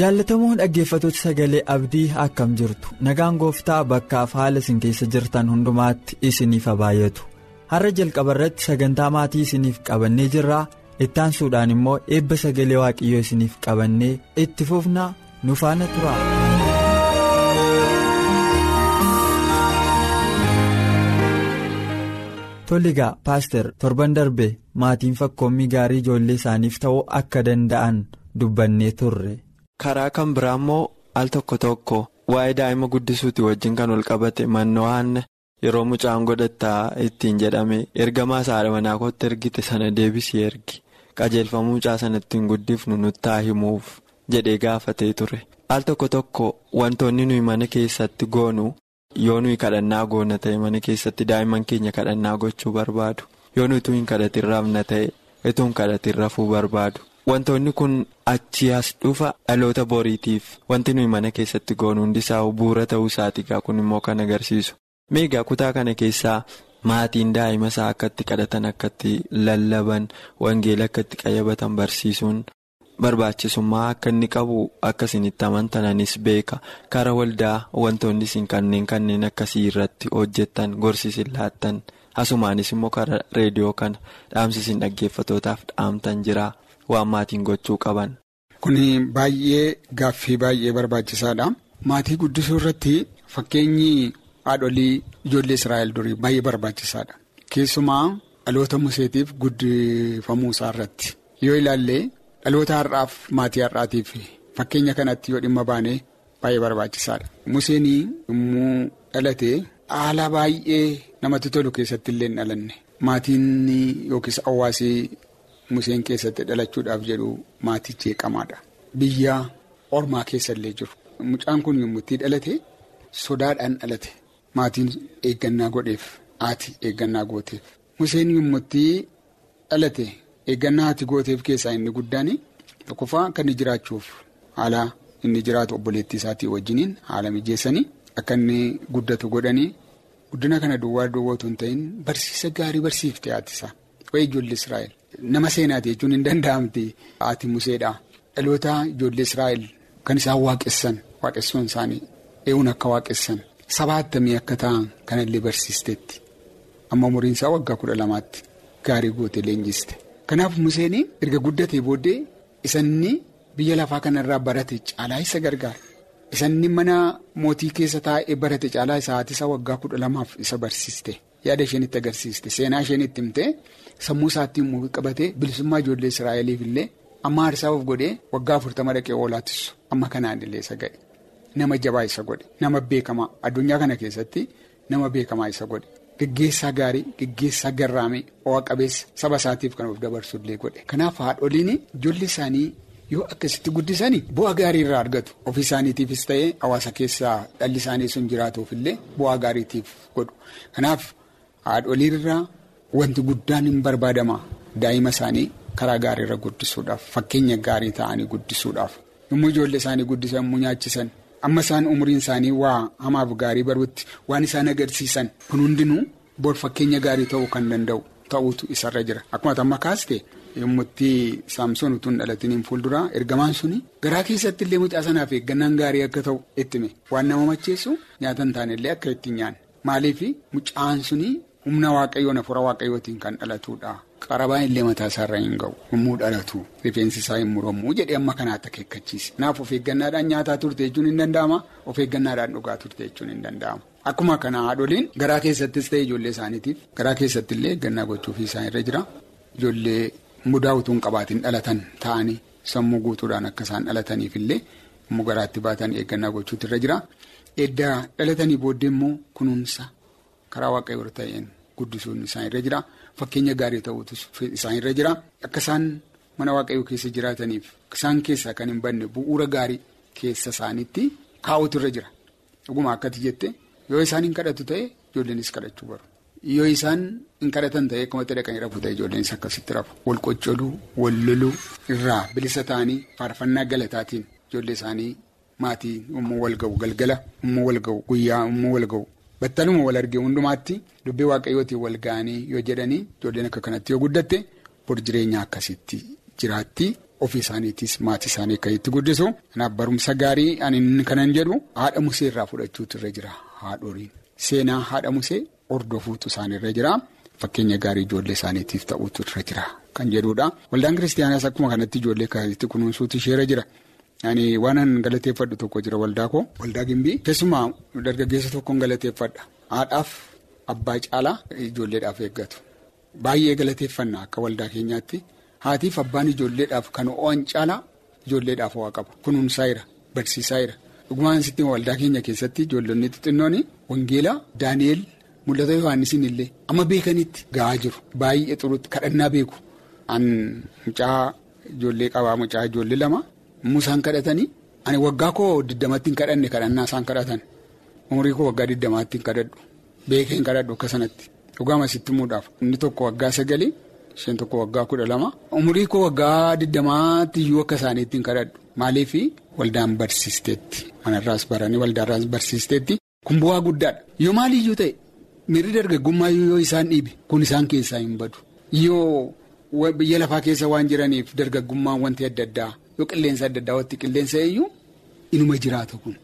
Jaallatamoon dhaggeeffatoota sagalee abdii akkam jirtu nagaan gooftaa bakkaaf haala isin keessa jirtan hundumaatti isiniif baay'atu har'a jalqaba irratti sagantaa maatii isiniif qabannee jirraa ittaansuudhaan immoo eebba sagalee waaqiyyoo isiniif qabannee itti fufnaa nu faana tura. toligaa paaster torban darbe maatiin fakkoommii gaarii ijoollee isaaniif ta'uu akka danda'an dubbannee turre. Karaa kan biraa immoo al tokko tokko waa'ee daa'ima guddisuuti wajjin kan ol qabate manno'aan yeroo mucaan godhattaa ittiin jedhame ergamaa haadha manaa kootti ergite sana deebisii ergi. Qajeelfamuu mucaa sana ittiin guddifnu nuttaa himuuf jedhee gaafatee ture. Al tokko tokko wantoonni nuyi mana keessatti goonu yoo nuyi kadhannaa goona ta'e mana keessatti daa'imman keenya kadhannaa gochuu barbaadu. Yoo nuyi hin kadhatin rafna ta'e utuu hin kadhatin rafuu barbaadu. Wantoonni kun achi as dhufa dhaloota boriitiif wanti nuyi mana keessatti goonu hundisaa bu'uura ta'uu isaatiigaa kun immoo kan agarsiisu. Meegaa kutaa kana keessaa maatiin daa'ima isaa akkatti kadhatan akkatti lallaban wangeela akkatti qayyabatan barsiisuun barbaachisummaa akka inni qabu akkasinitti amantananis beeka karaa waldaa wantoonni isin kanneen kanneen akkasii irratti hojjetan gorsiisin laattan asumaanis immoo karaa reediyoo kana dhaamsisin dhaggeeffatootaaf dhaamtan jira. Waan maatiin gochuu qaban. Kuni baay'ee gaaffii baay'ee barbaachisaadha. Maatii guddisuu irratti fakkeenyi haadholii ijoollee Israa'el durii baay'ee barbaachisaadha. Keessumaa dhaloota museetiif guddifamuu isaa irratti yoo ilaalle dhaloota har'aaf maatii har'aatiif fakkeenya kanatti yoo dhimma baane baay'ee barbaachisaadha. Museen yommuu dhalate haala baay'ee namatti tolu keessatti illee hin dhalanne maatiin yookiis hawaasii. Museen keessatti dhalachuudhaaf jedhu maatii jeeqamaadha. Biyya ormaa keessa illee jiru. Mucaan kun yommuu itti dhalate sodaadhaan dhalate. Maatiin eeggannaa godheef haati eeggannaa gooteef. Museen yommuu itti dhalate eeggannaa haati gooteef keessaa inni guddaan tokkoffaa akka inni jiraachuuf haala inni jiraatu obboleettii isaatii wajjiniin haala mijeessanii akka inni guddatu godhanii guddina kana duwwaa duwwootu hin ta'in barsiisa gaarii barsiifte haati isaa. Wayi ijoollee Israa'el. Nama seenaati jechuun hin danda'amti haati museedha. Dhaloota ijoollee Israa'el kan isaan waaqessan waaqessuun isaanii eeguun akka waaqessan saba attamii akka ta'an kanallee barsiisteetti. Amma umuriin isaa waggaa kudha lamaatti gaarii gootee leenjiste. Kanaaf Museen erga guddatee booddee isanni biyya lafaa kanarraa barate caalaa isa gargaara. Isanni mana mootii keessa taa'ee barate caalaa isaa haati isaa waggaa kudha lamaaf isa barsiiste. Yaada isheen itti agarsiiste. Seenaa isheen itti himte sammuu isaatti immoo qabatee bilisummaa ijoollee Israa'eliif illee amma aarsaa of godhee waggaa afurtama dhaqee oolaatisu amma kanaan illee isa ga'e nama jabaa isa godhe. Nama beekamaa. Addunyaa kana keessatti nama beekamaa isa godhe. Geggeessaa gaarii geggeessaa garraamee ho'a qabeessa saba isaatiif kan of dabarsu illee godhe. Kanaaf haadholiin ijoollee isaanii yoo akkasitti guddisanii bu'aa gaarii irraa argatu. Ofii isaaniitiifis ta'ee hawaasa keessaa dhalli isaanii sun jiraatuuf illee bu'aa gaariitiif godhu. Kanaaf. Haadholiirraa wanti guddaan hin barbaadama. Daa'ima isaanii karaa gaariirra guddisuudhaaf fakkeenya gaarii ta'anii guddisuudhaaf. Yommuu ijoollee isaanii guddisan yommuu nyaachisan amma isaan umriin isaanii waa hamaaf gaarii baruutti waan isaan agarsiisan kun hundinuu boor fakkeenya gaarii ta'uu kan danda'u ta'uutu isarra jira. Akkuma amma kaaste yommuu itti saamsoon utuu hin dhalatiniin fuulduraa. Ergamaan suni garaa keessatti illee mucaa sanaaf eeggannaan gaarii akka ta'u ittime. Waan nama macheessu nyaata hin taanellee akka itti nyaanne. Maaliif? Mucaan suni. Humna waaqayyoon hafuura waaqayyootiin kan dhalatudha. Qarabaan illee mataa isaarra hin ga'u. Yommuu dhalatu rifeensi isaa hin muramu jedhee amma kanaatti akeekkachiise. Kanaaf of eeggannaadhaan nyaataa turte jechuun hin danda'ama. Of eeggannaadhaan dhugaa turte jechuun hin danda'ama. Akkuma kana haadholiin garaa keessattis ta'e ijoollee isaaniitiif garaa keessatti illee eeggannaa gochuufii isaan irra jira. Ijoollee mudaa utuu hin qabaatiin dhalatan ta'anii sammuu guutuudhaan akka isaan dhalataniif illee garaatti baatan eeggannaa gochuutu irra jira. Edda dhalatanii booddee immoo kunuunsa karaa waaqayyoo ta'een guddisuun isaan irra jira. Fakkeenya gaarii ta'uutu isaan irra jira. Akka isaan mana waaqayyoo keessa jiraataniif isaan keessaa kan hin banne bu'uura gaarii keessa isaaniitti kaa'utu irra jira. Dhuguma akkati jette yoo isaan hin kadhatu ta'e ijoolleenis kadhachuu baru. Yoo isaan hin kadhatan ta'e akkumatti dhaqanii rafu ta'e ijoolleenis akkasitti rafu. Wal qoccoluu wal loluu irraa bilisa ta'anii faarfannaa galataatiin ijoollee isaanii maatii wal ga'u galgala wal ga'u guyyaa wal ga'u. Battaluma wal argee hundumaatti dubbii waaqayyootiin wal ga'anii yoo jedhanii ijoolleen akka kanatti yoo guddatte bor jireenya akkasitti jiraatti. Ofii isaaniitis maatii isaanii akka itti guddisu. Kanaaf barumsa gaarii ani kanan jedhu haadha musee irraa fudhachuutu irra jira. Haadholiin seenaa haadha musee hordofuutu isaaniirra jira. Fakkeenya gaarii ijoollee isaaniitiif ta'uutu irra jira kan jedhudha. Waldaan kiristaanaas akkuma kanatti ijoollee akkasitti kunuunsuutu isheerra jira. Ani waanan galateeffadhu tokko jira waldaa koo waldaa gimbii. Keessumaa dargaggeessa tokkoon galateeffadha. Haadhaaf abbaa caalaa ijoolleedhaaf eeggatu. Baay'ee galateeffanna akka waldaa keenyaatti. Haatiif abbaan ijoolleedhaaf kan o'an caalaa ijoolleedhaaf ho'a qaba. Kunuunsaa jira barsiisaa jira dhugumaan sitti waldaa keenya keessatti ijoollonni xixinnoon wangeelaa daani'eel mul'ata yohaannisiin illee amma beekanitti ga'aa jiru. Baay'ee xurutti kadhannaa beeku. An mucaa ijoollee qabaa mucaa ijoollee lama. Musaan kadhatanii ani waggaa koo diddamatti hin kadhanne kadhannaa isaan kadhatan. Umurii koo waggaa diddamaatti hin kadhadhu. Beekee hin kadhadhu akka sanatti. Dhugaama sitti muudhaaf inni tokko waggaa sagalii isheen tokko waggaa kudha lama. Umurii koo waggaa diddamaatti iyyuu akka isaaniitti hin kadhadhu. Maaliif waldaan barsiisteetti. Manarraas baranii waldaarraas barsiisteetti. Kun bu'aa guddaadha. Yoo maaliyyuu ta'e mirri dargaggummaa yoo isaan dhiibe kun isaan keessaa hin badu. Yoo biyya lafaa keessa waan jiraniif dargaggummaan wanti adda addaa. Yoo qilleensa adda addaa watti qilleensa eeyyuu inuma jiraatu kun.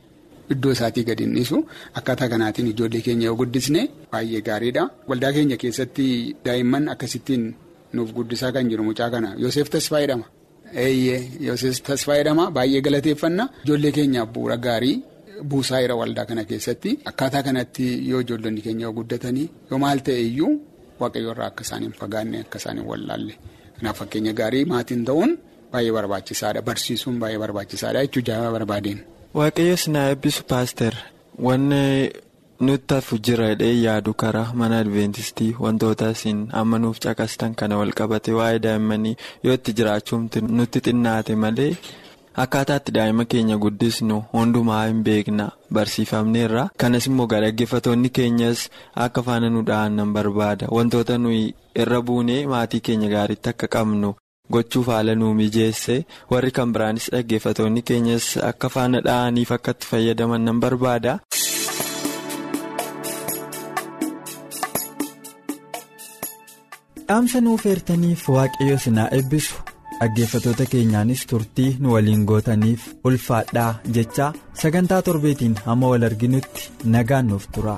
Iddoo isaatii gadi hin dhiisu. Akkaataa kanaatiin ijoollee keenya yoo guddisne baay'ee gaariidha. Waldaa keenya keessatti daa'imman akkasittiin nuuf guddisaa kan jiru mucaa kana. Yoseef Tasfaa jedhama. eeyyee Yoseef Tasfaa jedhama baay'ee galateeffanna ijoollee keenyaaf bu'uura gaarii buusaa jira waldaa kana keessatti. Akkaataa kanatti yoo ijoollonni keenya yoo guddatanii yoo maal ta'e iyyuu waaqayyo irraa akka isaan hin fagaanne akka isaan hin wallaalle kanaaf fakkeenya gaarii maatiin ta'uun. Baay'ee barbaachisaadha barsiisuun baay'ee barbaachisaadha jechuun jaalaala barbaadeen. Waaqayyoon na eebbisu paaster wanni nutti hafu jira jedhee yaadu karaa mana adventistii wantoota isin amma nuuf caqastan kana wal qabate waa'ee daa'immanii yoo itti jiraachuumti nutti xinnaate malee akkaataatti daa'ima keenya guddisnu hundumaa hin beekna barsiifamneerra kanas immoo dhaggeeffatoonni keenyas akka faana nu dha'an barbaada wantoota nuyi irra buunee maatii keenya gaariitti akka qabnu. Gochuuf haala nuu mijeesse warri kan biraanis dhaggeeffatoonni keenyas akka faana dha'aniif akka fayyadaman nan barbaada. dhaamsa nuuf eertaniif waaqayyo sinaa eebbisu dhaggeeffatoota keenyaanis turtii nu waliin gootaniif ulfaadhaa jecha sagantaa torbeetiin hamma wal arginutti nagaan nuuf tura.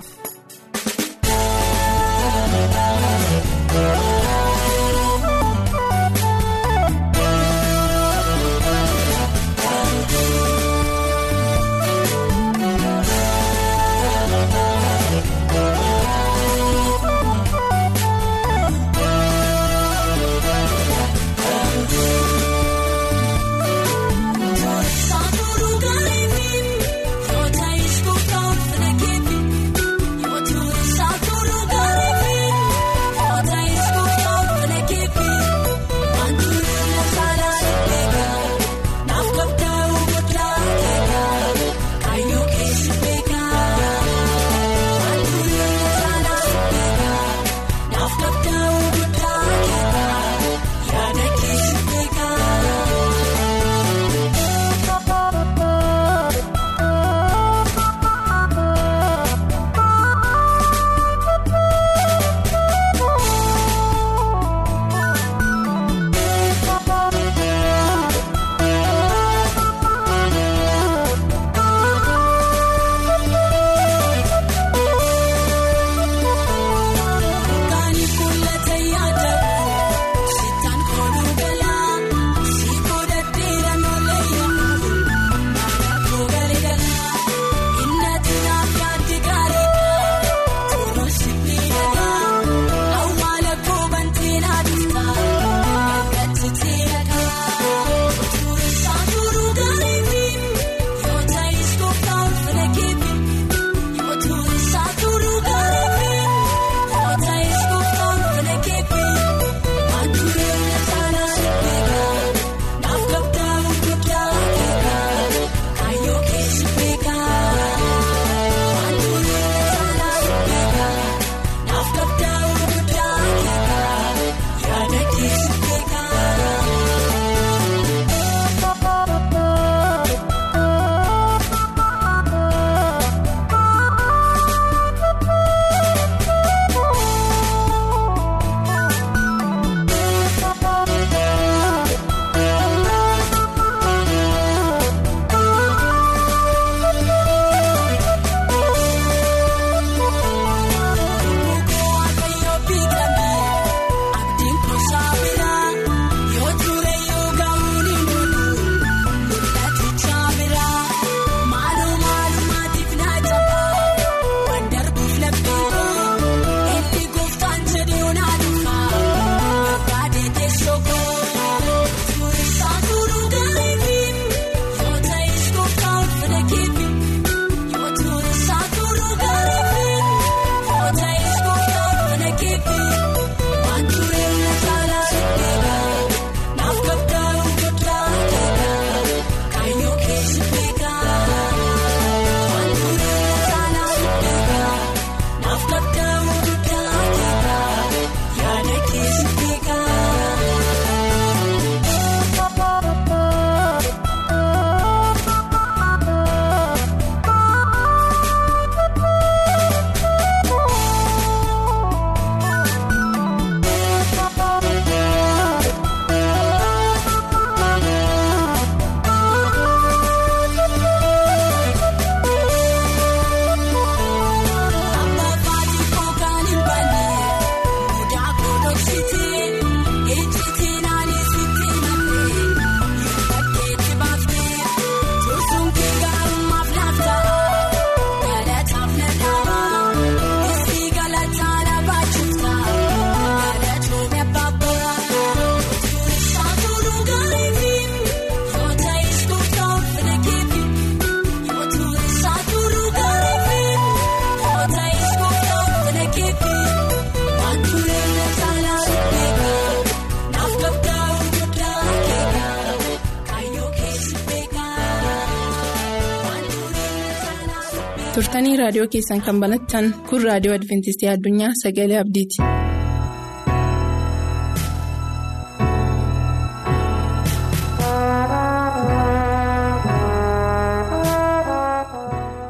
Turtanii raadiyoo keessan kan banattan kun raadiyoo adventistii addunyaa sagalee abdiiti.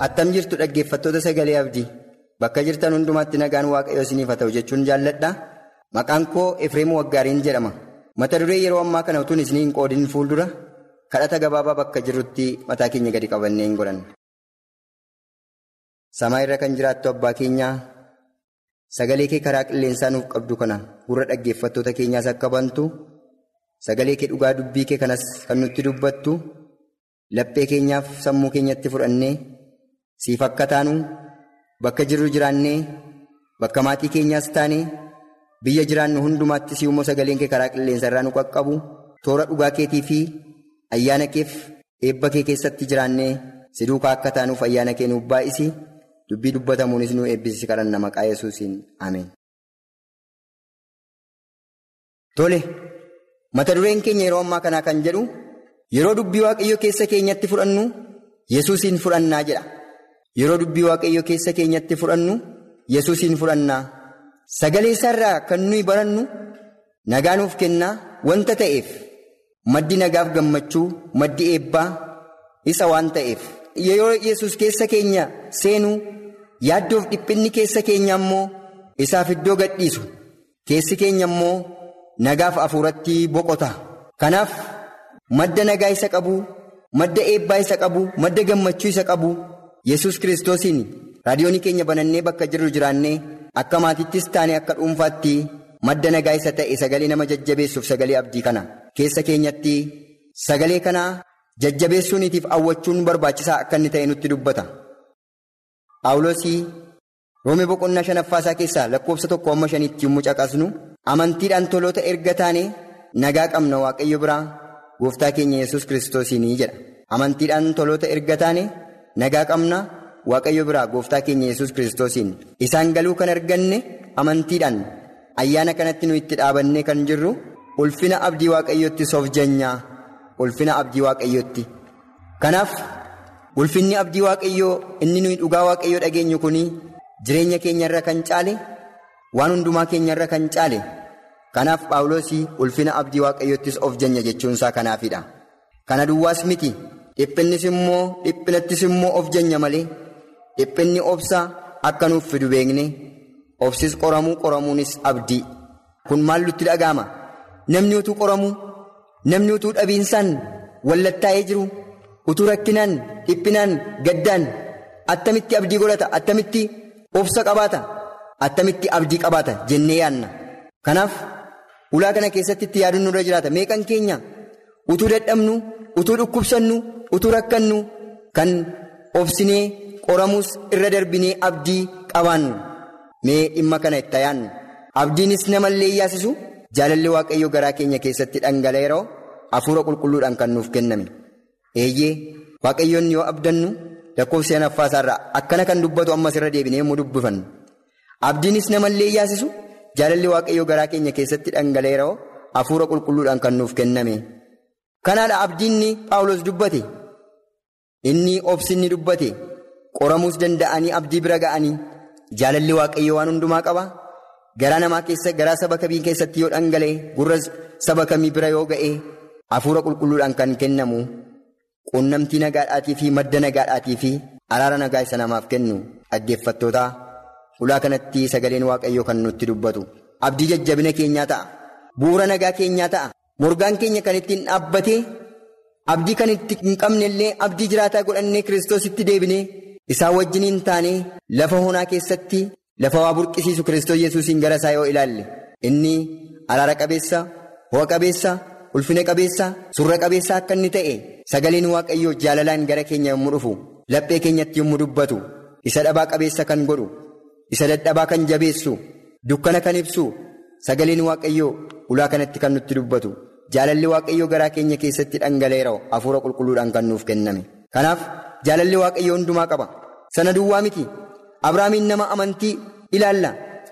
attam jirtu dhaggeeffattoota sagalee abdii bakka jirtan hundumaatti nagaan waaqayyoo isiniif haa ta'u jechuun jaalladha maqaan koo efreem waggaariin jedhama mata duree yeroo ammaa kana utuun isinii hin qoodin fuuldura kadhata gabaabaa bakka jirrutti mataa keenya gadi qabannee hin godhanne. Samaa irra kan jiraattu abbaa keenyaa sagalee kee karaa qilleensaa nuuf qabdu kana gurra dhaggeeffattoota keenyaas akka bantu sagalee kee dhugaa dubbii kee kanas kan nutti dubbattu laphee keenyaaf sammuu keenyatti fudhannee. siif akka taanu bakka jirru jiraannee bakka maatii keenyaas taane biyya jiraannu hundumaatti si'ummoo sagaleen kee karaa qilleensa irraa nu qaqqabu toora dhugaa keetii fi ayyaana keef eebba kee keessatti jiraannee si duukaa akka taanuuf ayyaana kee nuuf baay'isi dubbii dubbatamuunis nu eebbisi kadhanna maqaa yesuusiin ameen. Tole mata dureen keenya yeroo ammaa kanaa kan jedhu yeroo dubbii waaqayyoo keessa keenyatti fudhannu yesuusiin fudhannaa jedha. Yeroo dubbii waaqayyoo keessa keenyatti fudhannu yesuusiin fudhannaa sagalee isaarraa kan nuyi barannu nagaa nuuf kennaa wanta ta'eef maddi nagaaf gammachuu maddi eebbaa isa waan ta'eef yeroo yesus keessa keenya seenuu yaaddoof dhiphinni keessa keenya immoo isaaf iddoo gadhiisu keessi keenya immoo nagaaf hafuuratti boqota kanaaf madda nagaa isa qabu madda eebbaa isa qabu madda gammachuu isa qabu. yesus kiristoosiin raadiyoonii keenya banannee bakka jirru jiraannee akka maatittis taane akka dhuunfaatti madda nagaa isa ta'e sagalee nama jajjabeessuuf sagalee abdii kana keessa keenyatti sagalee kana jajjabeessuuniitiif hawwachuun barbaachisaa akka inni ta'e nutti dubbata. Paawuloosii roomee boqonnaa shanaffaasaa keessaa lakkoofsa tokko amma shaniitti yommuu caqasnu amantiidhaan toloota erga taane nagaa qabna waaqayyo biraa gooftaa keenya yesus kiristoosiinii jedha amantiidhaan toloota erga taane. Nagaa qabna waaqayyo biraa gooftaa keenya yesus kiristoosiin isaan galuu kan arganne amantiidhaan ayyaana kanatti nu itti dhaabannee kan jirru ulfina abdii waaqayyootti soofjanyaa ulfina abdii waaqayyootti. Kanaaf ulfinni abdii waaqayyoo inni nuyi dhugaa waaqayyoo dhageenyu kun jireenya keenyarra kan caale waan hundumaa keenyarra kan caale kanaaf paawuloosii ulfina abdii waaqayyoottis of janya jechuunsaa kanaafidha. Kana duwwaas miti. Dhiphinnis immoo dhiphinattis immoo of janya malee dhiphinni obsa akka nuuf fidu beekne obsis qoramuu qoramuunis abdii kun maal nutti dhaga'ama namni utuu qoramuu namni utuu dhabiinsaan wallattaa'ee jiru utuu rakkinaan dhiphinaan gaddaan attamitti abdii godhata attamitti obsa qabaata attamitti abdii qabaata jennee yaadna. Kanaaf ulaa kana keessatti itti yaaduun nurra jiraata. Meeqan keenya utuu dadhabnu utuu dhukkubsannu. utuu rakkannu kan obsinee qoramuus irra darbinee abdii qabaannu. Mee dhimma kana itti yaannu abdiinis namallee yaasisu jaalalli waaqayyo garaa keenya keessatti dhangala'eeroo hafuura qulqulluudhaan kan nuuf kenname eeyyee waaqayyoon yoo abdannu lakkoofsa shanaffaasaarraa akkana kan dubbatu ammas irra deebinee yommuu dubbifannu. Abdiinis namallee yaasisu jaalalli waaqayyo garaa keenya keessatti dhangala'eeroo hafuura qulqulluudhaan kan nuuf kenname. Kanaadha abdiinni paawulos dubbate. Inni obsinni dubbate? Qoramuus danda'anii abdii bira ga'anii jaalalli waaqayyo waan hundumaa qaba? Garaa namaa keessa garaa saba kamii keessatti yoo dhangala'e gurra saba kamii bira yoo ga'e hafuura qulqulluudhaan kan kennamu quunnamtii nagaadhaatii fi madda nagaadhaatii fi araara nagaa isa namaaf kennu dhaggeeffattoota ulaa kanatti sagaleen waaqayyoo kan nutti dubbatu. Abdii jajjabina keenyaa ta'a. Bu'uura nagaa keenyaa ta'a. Morgaan keenya kan ittiin dhaabbatee. Abdii kan itti hin qabne illee abdii jiraataa godhannee kiristoositti deebinee isaa wajjiniin taanee lafa onaa keessatti lafa waa burqisiisu kiristoos yesuusiin gara isaa yoo ilaalle. Inni araara qabeessa ho'a qabeessa ulfina qabeessa surra qabeessa akka inni ta'e sagaleen waaqayyoo jaalalaan gara keenya yommuu dhufu laphee keenyatti yommuu dubbatu isa dhabaa qabeessa kan godhu isa dadhabaa kan jabeessu dukkana kan ibsu sagaleen waaqayyoo ulaa kanatti kan nutti dubbatu. Jaalalli waaqayyoo garaa keenya keessatti dhangala'eera hafuura qulqulluudhaan kan nuuf kenname. Kanaaf jaalalli waaqayyoo hundumaa qaba. Sana duwwaa miti. Abiraamiin nama amantii ilaalla.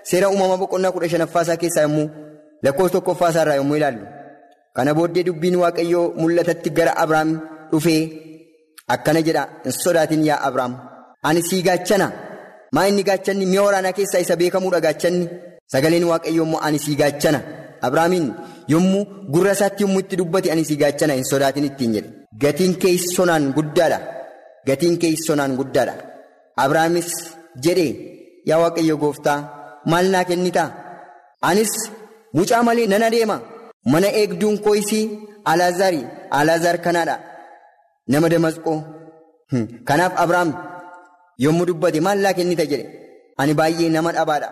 Seera uumamaa boqonnaa kudha shanaffaasaa keessaa yommuu lakkoofsa tokkoffaasaa irraa yommuu ilaallu. Kana booddee dubbiin waaqayyoo mul'atatti gara Abiraam dhufee akkana jedha hin sodaatin yaa Abiraam. ani sii gaachana? Maa inni gaachanni? Mi'a waraanaa keessaa isa beekamuudha gaachanni. Sagaleen waaqayyoo immoo ani sii gaachana. Abrahaamiin yommuu gurra isaatti yommuu itti dubbate ani sii gaachana. Hin sodaatin ittiin jedhe. Gatiin kee sonaan guddaadha. Gatiin kee sonaan guddaadha. Abrahaamis jedhe yaa waaqayyo gooftaa maal naa kennitaa anis mucaa malee nan adeema mana eegduun koo'isii alaazaari alaazaar kanaadha. Nama damasqoo. Kanaaf abrahaam yommuu dubbate maal naa kennita? jedhe. Ani baay'ee nama dhabaadha.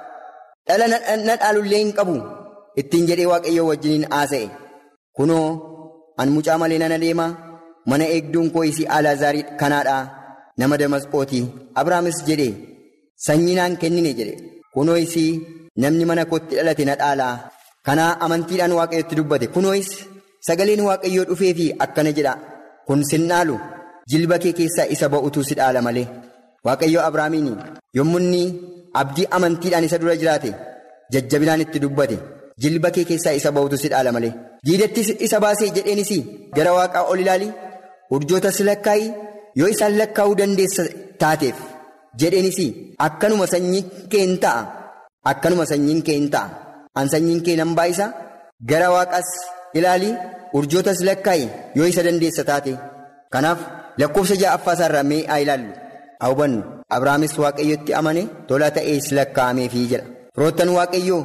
Dhala na dhaalullee hin qabu ittiin jedhee waaqayyoo wajjiniin haasa'e. Kunoo an mucaa malee nan adeema. Mana eegduun koo'isii alaazaari kanaadha. Nama damasqooti. Abrahaamis jedhe sanyii naan kennine jedhe. Kunoo isii namni mana kootti dhalate na dhaalaa kanaa amantiidhaan waaqayyotti dubbate. Kunoos sagaleen waaqayyoo dhufee fi akkana jedha. Kun sin dhaalu. Jilba kee keessaa isa ba'utu si dhaala malee. Waaqayyoo abrahaamiin yommuu inni abdii amantiidhaan isa dura jiraate. Jajjabinaan itti dubbate. Jilba kee keessaa isa ba'utu si dhaala malee. Diidatti isa baasee jedheenis gara waaqaa ol ilaali. Urjootas lakkaa'ii. Yoo isaan lakkaa'uu dandeessa taateef. Jedheenis akkanuma sanyiin kee hin ta'a akkanuma sanyiin kee nan baay'isa. Gara waaqaas ilaali urjootas lakkaa'i yoo isa dandeessa taate. Kanaaf lakkoofsa ja'affaa isaarraa mee haa ilaallu. Haa hubannu. Abrahaamis waaqayyotti amane tola ta'ees lakkaa'ameefii jedha. Firoottan waaqayyoo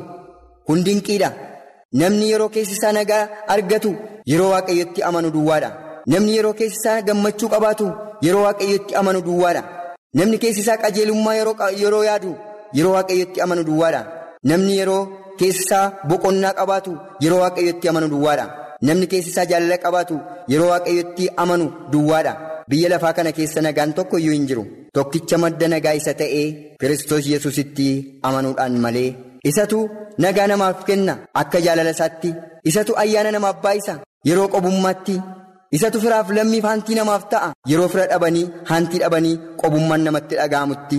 kun dinqiidha namni yeroo keessi isaa nagaa argatu yeroo waaqayyotti amanu duwwaadha. Namni yeroo keessi isaa gammachuu qabaatu yeroo waaqayyotti amanu duwwaadha. Namni keessi isaa qajeelummaa yeroo yaadu yeroo waaqayyotti amanu duwwaadha. Namni yeroo. Keessisaa boqonnaa qabaatu yeroo waaqayyotti amanu duwwaadha. Namni keessisaa jaalala qabaatu yeroo waaqayyotti amanu duwwaadha. Biyya lafaa kana keessa nagaan tokko iyyuu hin jiru. Tokkicha madda nagaa isa ta'ee Kiristoos Yesuusitti amanuudhaan malee. Isatu nagaa namaaf kenna akka jaalala isaatti. Isatu ayyaana namaaf baay'isa yeroo qobummaatti. Isatu firaaf lammiif hantii namaaf ta'a yeroo fira dhabanii hantii dhabanii qobummaan namatti dhaga'amutti.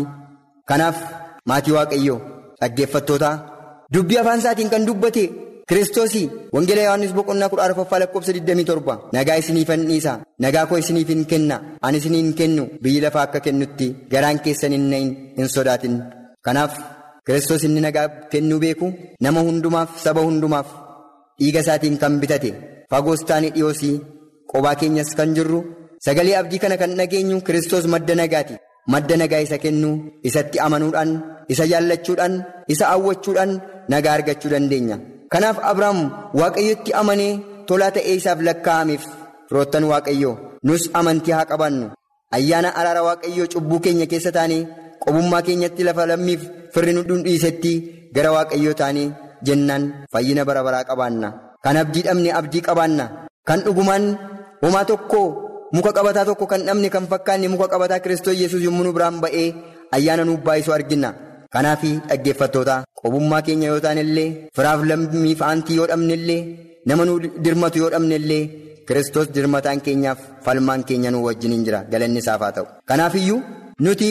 Kanaaf maatii waaqayyoo dhaggeeffattootaa. Dubbii afaan isaatiin kan dubbate Kiristoosii Wangeela Yohaannis boqonnaa kudha arfaffaa lakkoofsa 27 nagaa isiniifan dhiisa. Nagaa koo isiniif hin kenna. Ani isiniin kennu. Biyyi lafaa akka kennutti garaan keessan hin sodaatin. Kanaaf Kiristoos inni nagaa kennuu beeku nama hundumaaf saba hundumaaf dhiiga isaatiin kan bitate. Fagoos taane dhiyoosii qobaa keenyas kan jirru. Sagalee abdii kana kan dhageenyu Kiristoos madda nagaati. Madda nagaa isa kennuu isatti amanuudhaan isa jaallachuudhaan isa hawwachuudhaan nagaa argachuu dandeenya. Kanaaf abrahaam waaqayyotti amanee tolaa ta'ee isaaf lakkaa'ameef firoottan waaqayyoo nus amantii haa qabaannu. Ayyaana araara waaqayyoo cubbuu keenya keessa taanee qobummaa keenyatti lafa lammiif firri nu dhiisetti gara waaqayyoo taanee jennaan fayyina bara baraa qabaanna. Kan abdii dhabne abdii qabaanna. Kan dhugumaan homaa tokko. Muka qabataa tokko kan dhabne kan fakkaanne muka qabataa kiristoos yesus yommuu nu biraan ba'ee ayyaana nuuf baay'isu argina. Kanaaf dhaggeeffattoota qobummaa keenya yoo ta'an illee firaaf lammiif aantii yoo dhabne illee nama nu dirmatu yoo dhabne illee kiristoos dirmataan keenyaaf falmaan keenya nu wajjin jira. Galanni isaaf haa ta'u. Kanaaf iyyuu nuti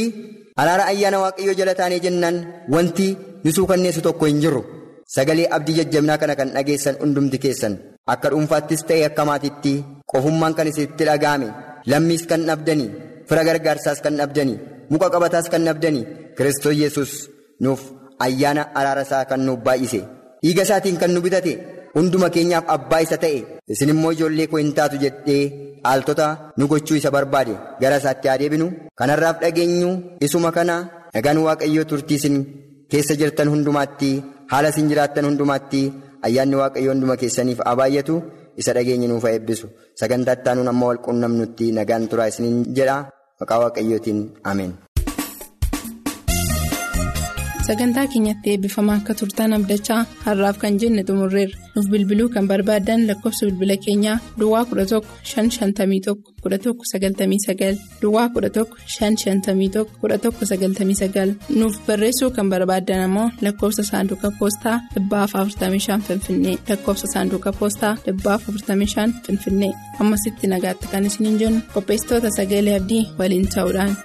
araara ayyaana waaqayyoo jala taanee jennaan wanti nu suukanneessu tokko hin jirru. Sagalee abdii jajjabinaa kana kan dhageessan hundumti keessan. Akka dhuunfaattis ta'e akka maatiitti qofummaan kan isinitti dhaga'ame lammiis kan dhabdanii fira gargaarsaas kan dhabdanii muka qabataas kan dhabdanii Kiristoos yesus nuuf ayyaana araara isaa kan nuuf baay'ise dhiiga isaatiin kan nu bitate hunduma keenyaaf abbaa isa ta'e isin immoo ijoollee koo hin taatu jedhee dhaaltota nu gochuu isa barbaade gara isaatti haa deebinu kanarraaf dhageenyu isuma kana nagaan waaqayyoo turtii isin keessa jirtan hundumaatti haala isin jiraattan hundumaatti. Ayyaanni waaqayyoo hunduma keessaniif haa baay'atu isa dhageenye nuuf haa eebbisu sagantaa itti aanuun amma walquunnamnutti nagaan turaa isiniin jedha maqaa waaqayyootiin ameen. Sagantaa keenyatti eebbifamaa akka turtan abdachaa har'aaf kan jenne xumurreerra. Nuuf bilbiluu kan barbaadan lakkoofsa bilbila keenyaa duwwaa 11 551 11 99 duwwaa 11 551 11 99 nuuf barreessuu kan barbaadan ammoo lakkoofsa saanduqa poostaa 45 finfinnee. Lakkoofsa saanduqa poostaa 45 finfinnee. Ammasitti nagaatti kan isiniin jennu. Qopheessitoota sagalee abdii waliin ta'uudhaan.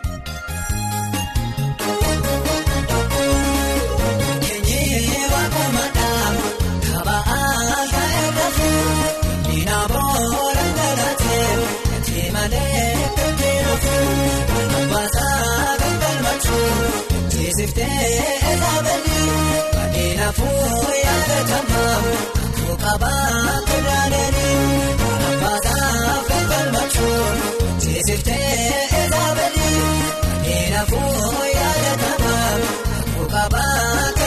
Jeesiftee eegabalii adeemafuu yaadatamaa mukaabaa kudhaananii alaabaasaaf falmachuun jeesiftee eegabalii adeemafuu yaadatamaa mukaabaa kudhaananii.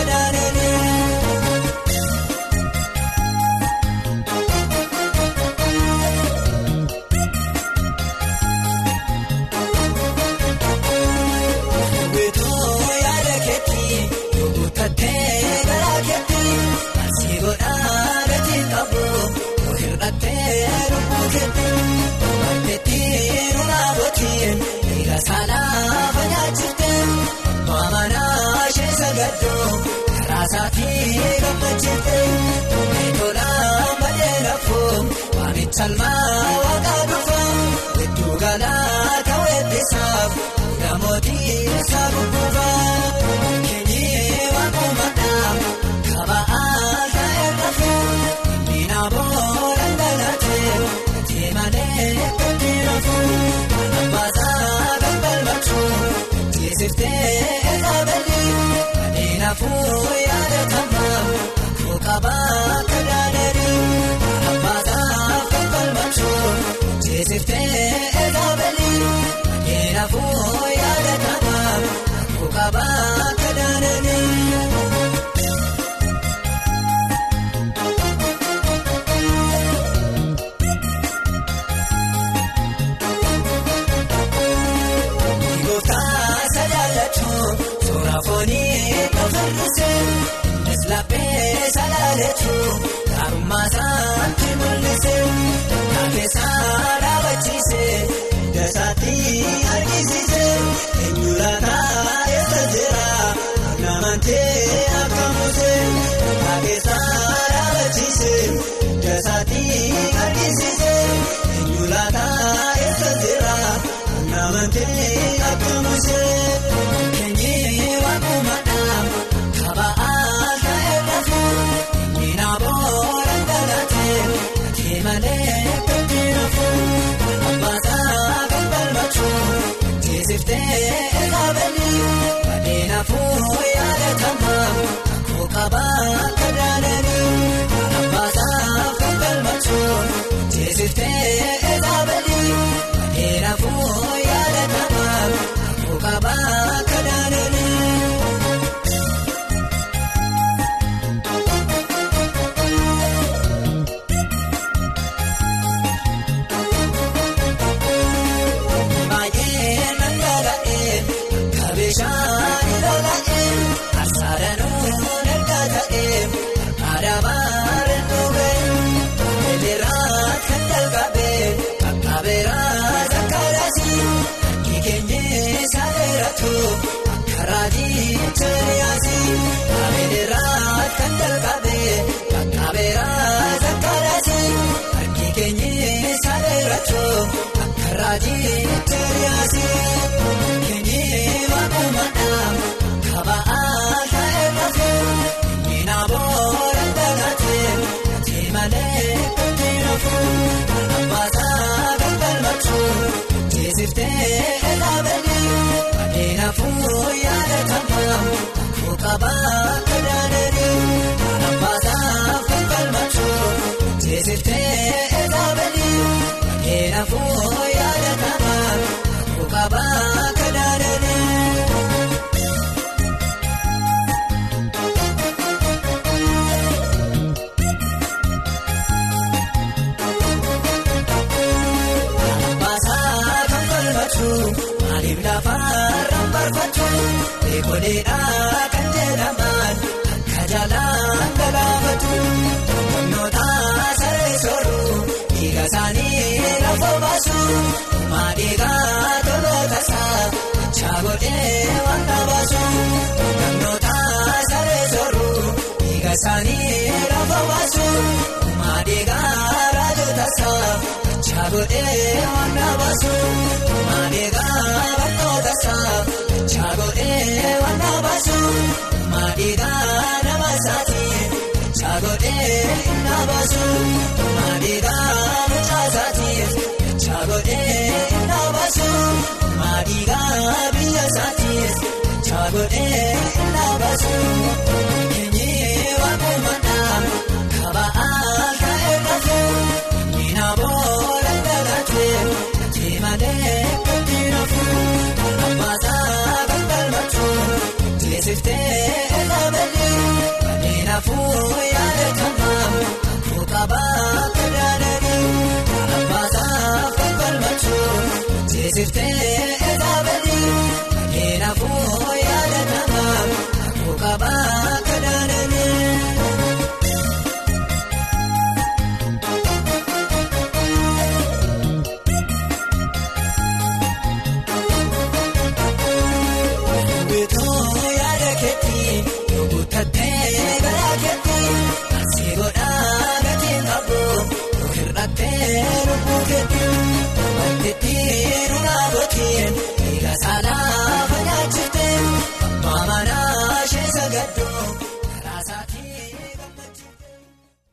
Waamichalmaa waaqaa dhufa gidduu galaa ta'uu eebbisaaf namootii isaa gurguufa keenyee waaqumadhaa kaba'aa ta'ee lafu miina booda dhalatee deemalee itti lafu alaabaasaa gambalmachuu jeesiftee eegabalii. Naafuu yaadatamaa mukaabaa kudhaananii alaabaasaaf falmachuun jeesiftee eegabalii naafuu yaadatamaa mukaabaa kudhaananii. Kikeenyee saaleratu akka raajii cheriyaasii. Waaqumadhaa kaba'aa ta'ee lafee miina booda dhalatee deemalee itti lafuu alaabaasaa kan galmachuun jeesiftee eegabalii adeemafuu yaadatamaa mukaabaa kudhaananii alaabaasaa adeemafuu yaadatamaa mukaabaa kudhaananii. Maaliif lafarraan barbaachuu eegoleedhaa kan jedhaman maadhiigaa toloota isaa chaagodhee waan baasu humnoota saree sooruu dhiiga isaanii lafa baasu maadhiigaa raajota isaa. Chaagodhee waan baasu maadhiigaa bakkoota isaa chaagodhee waan baasu maadhiigaa nama isaatiin chaagodhee inni baasu maadhiigaa mucaa isaatiin chaagodhee inni baasu maadhiigaa biyya isaatiin Gochaa godhee innaa baasu keenyee waakumadhaan kaba'aa ta'ee qabu inni booda dhalatee ati malee